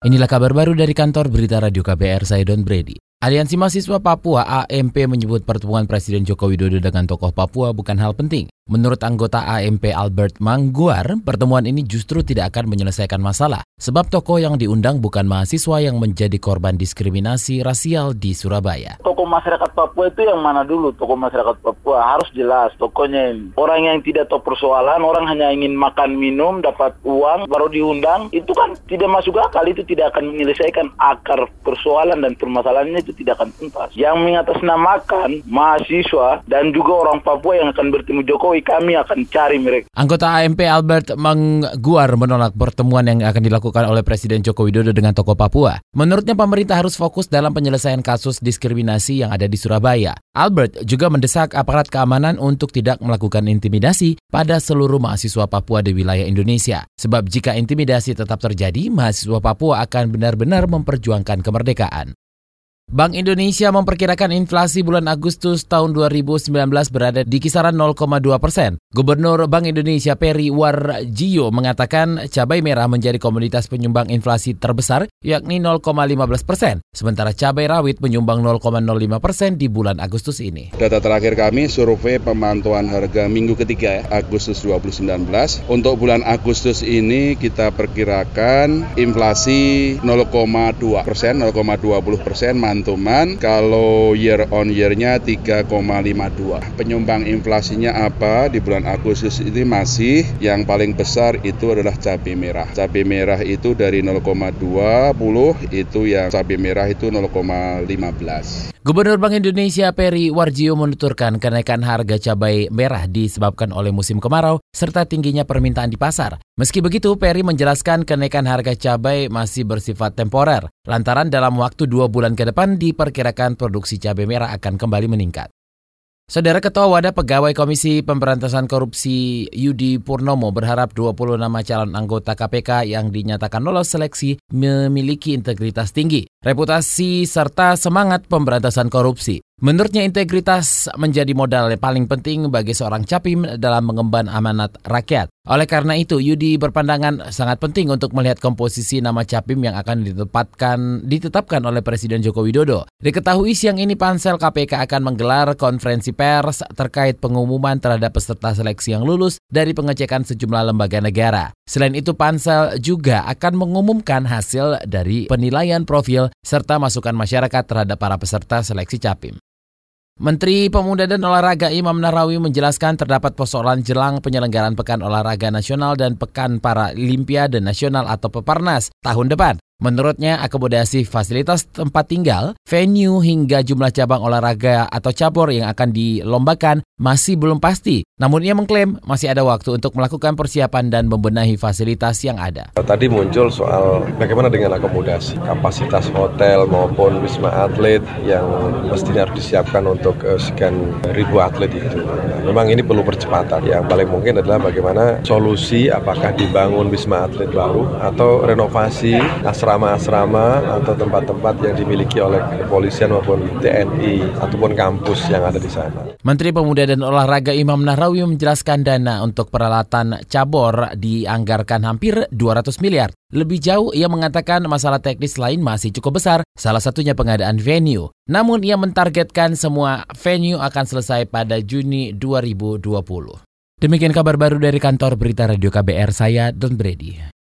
Inilah kabar baru dari kantor berita Radio KBR, saya Don Brady. Aliansi Mahasiswa Papua AMP menyebut pertemuan Presiden Joko Widodo dengan tokoh Papua bukan hal penting. Menurut anggota AMP Albert Mangguar, pertemuan ini justru tidak akan menyelesaikan masalah. Sebab tokoh yang diundang bukan mahasiswa yang menjadi korban diskriminasi rasial di Surabaya. Tokoh masyarakat Papua itu yang mana dulu? Tokoh masyarakat Papua harus jelas tokohnya ini. Orang yang tidak tahu persoalan, orang hanya ingin makan minum, dapat uang, baru diundang. Itu kan tidak masuk akal, itu tidak akan menyelesaikan akar persoalan dan permasalahannya itu tidak akan tuntas. Yang mengatasnamakan mahasiswa dan juga orang Papua yang akan bertemu Jokowi kami akan cari mereka. Anggota AMP Albert Mangguar menolak pertemuan yang akan dilakukan oleh Presiden Joko Widodo dengan tokoh Papua. Menurutnya pemerintah harus fokus dalam penyelesaian kasus diskriminasi yang ada di Surabaya. Albert juga mendesak aparat keamanan untuk tidak melakukan intimidasi pada seluruh mahasiswa Papua di wilayah Indonesia. Sebab jika intimidasi tetap terjadi, mahasiswa Papua akan benar-benar memperjuangkan kemerdekaan. Bank Indonesia memperkirakan inflasi bulan Agustus tahun 2019 berada di kisaran 0,2 persen. Gubernur Bank Indonesia Peri Warjio mengatakan cabai merah menjadi komoditas penyumbang inflasi terbesar yakni 0,15 persen. Sementara cabai rawit menyumbang 0,05 persen di bulan Agustus ini. Data terakhir kami survei pemantauan harga minggu ketiga ya, Agustus 2019. Untuk bulan Agustus ini kita perkirakan inflasi 0,2 persen, 0,20 persen teman kalau year on year-nya 3,52. Penyumbang inflasinya apa di bulan Agustus ini masih yang paling besar itu adalah cabai merah. Cabai merah itu dari 0,20 itu yang cabai merah itu 0,15. Gubernur Bank Indonesia Peri Warjio menuturkan kenaikan harga cabai merah disebabkan oleh musim kemarau serta tingginya permintaan di pasar. Meski begitu, Peri menjelaskan kenaikan harga cabai masih bersifat temporer, lantaran dalam waktu dua bulan ke depan diperkirakan produksi cabai merah akan kembali meningkat. Saudara Ketua Wadah Pegawai Komisi Pemberantasan Korupsi Yudi Purnomo berharap 20 nama calon anggota KPK yang dinyatakan lolos seleksi memiliki integritas tinggi, reputasi, serta semangat pemberantasan korupsi. Menurutnya integritas menjadi modal yang paling penting bagi seorang capim dalam mengemban amanat rakyat. Oleh karena itu, Yudi berpandangan sangat penting untuk melihat komposisi nama capim yang akan ditetapkan ditetapkan oleh Presiden Joko Widodo. Diketahui siang ini Pansel KPK akan menggelar konferensi pers terkait pengumuman terhadap peserta seleksi yang lulus dari pengecekan sejumlah lembaga negara. Selain itu, Pansel juga akan mengumumkan hasil dari penilaian profil serta masukan masyarakat terhadap para peserta seleksi capim. Menteri Pemuda dan Olahraga Imam Narawi menjelaskan terdapat persoalan jelang penyelenggaraan Pekan Olahraga Nasional dan Pekan Para Limpiade Nasional atau Peparnas tahun depan. Menurutnya, akomodasi fasilitas tempat tinggal, venue hingga jumlah cabang olahraga atau cabur yang akan dilombakan masih belum pasti. Namun ia mengklaim masih ada waktu untuk melakukan persiapan dan membenahi fasilitas yang ada. Tadi muncul soal bagaimana dengan akomodasi, kapasitas hotel maupun wisma atlet yang mestinya harus disiapkan untuk uh, sekian ribu atlet itu. memang ini perlu percepatan. Yang paling mungkin adalah bagaimana solusi apakah dibangun wisma atlet baru atau renovasi asrama asrama-asrama atau tempat-tempat yang dimiliki oleh kepolisian maupun TNI ataupun kampus yang ada di sana. Menteri Pemuda dan Olahraga Imam Nahrawi menjelaskan dana untuk peralatan cabur dianggarkan hampir 200 miliar. Lebih jauh, ia mengatakan masalah teknis lain masih cukup besar, salah satunya pengadaan venue. Namun ia mentargetkan semua venue akan selesai pada Juni 2020. Demikian kabar baru dari kantor berita Radio KBR saya, Don Brady.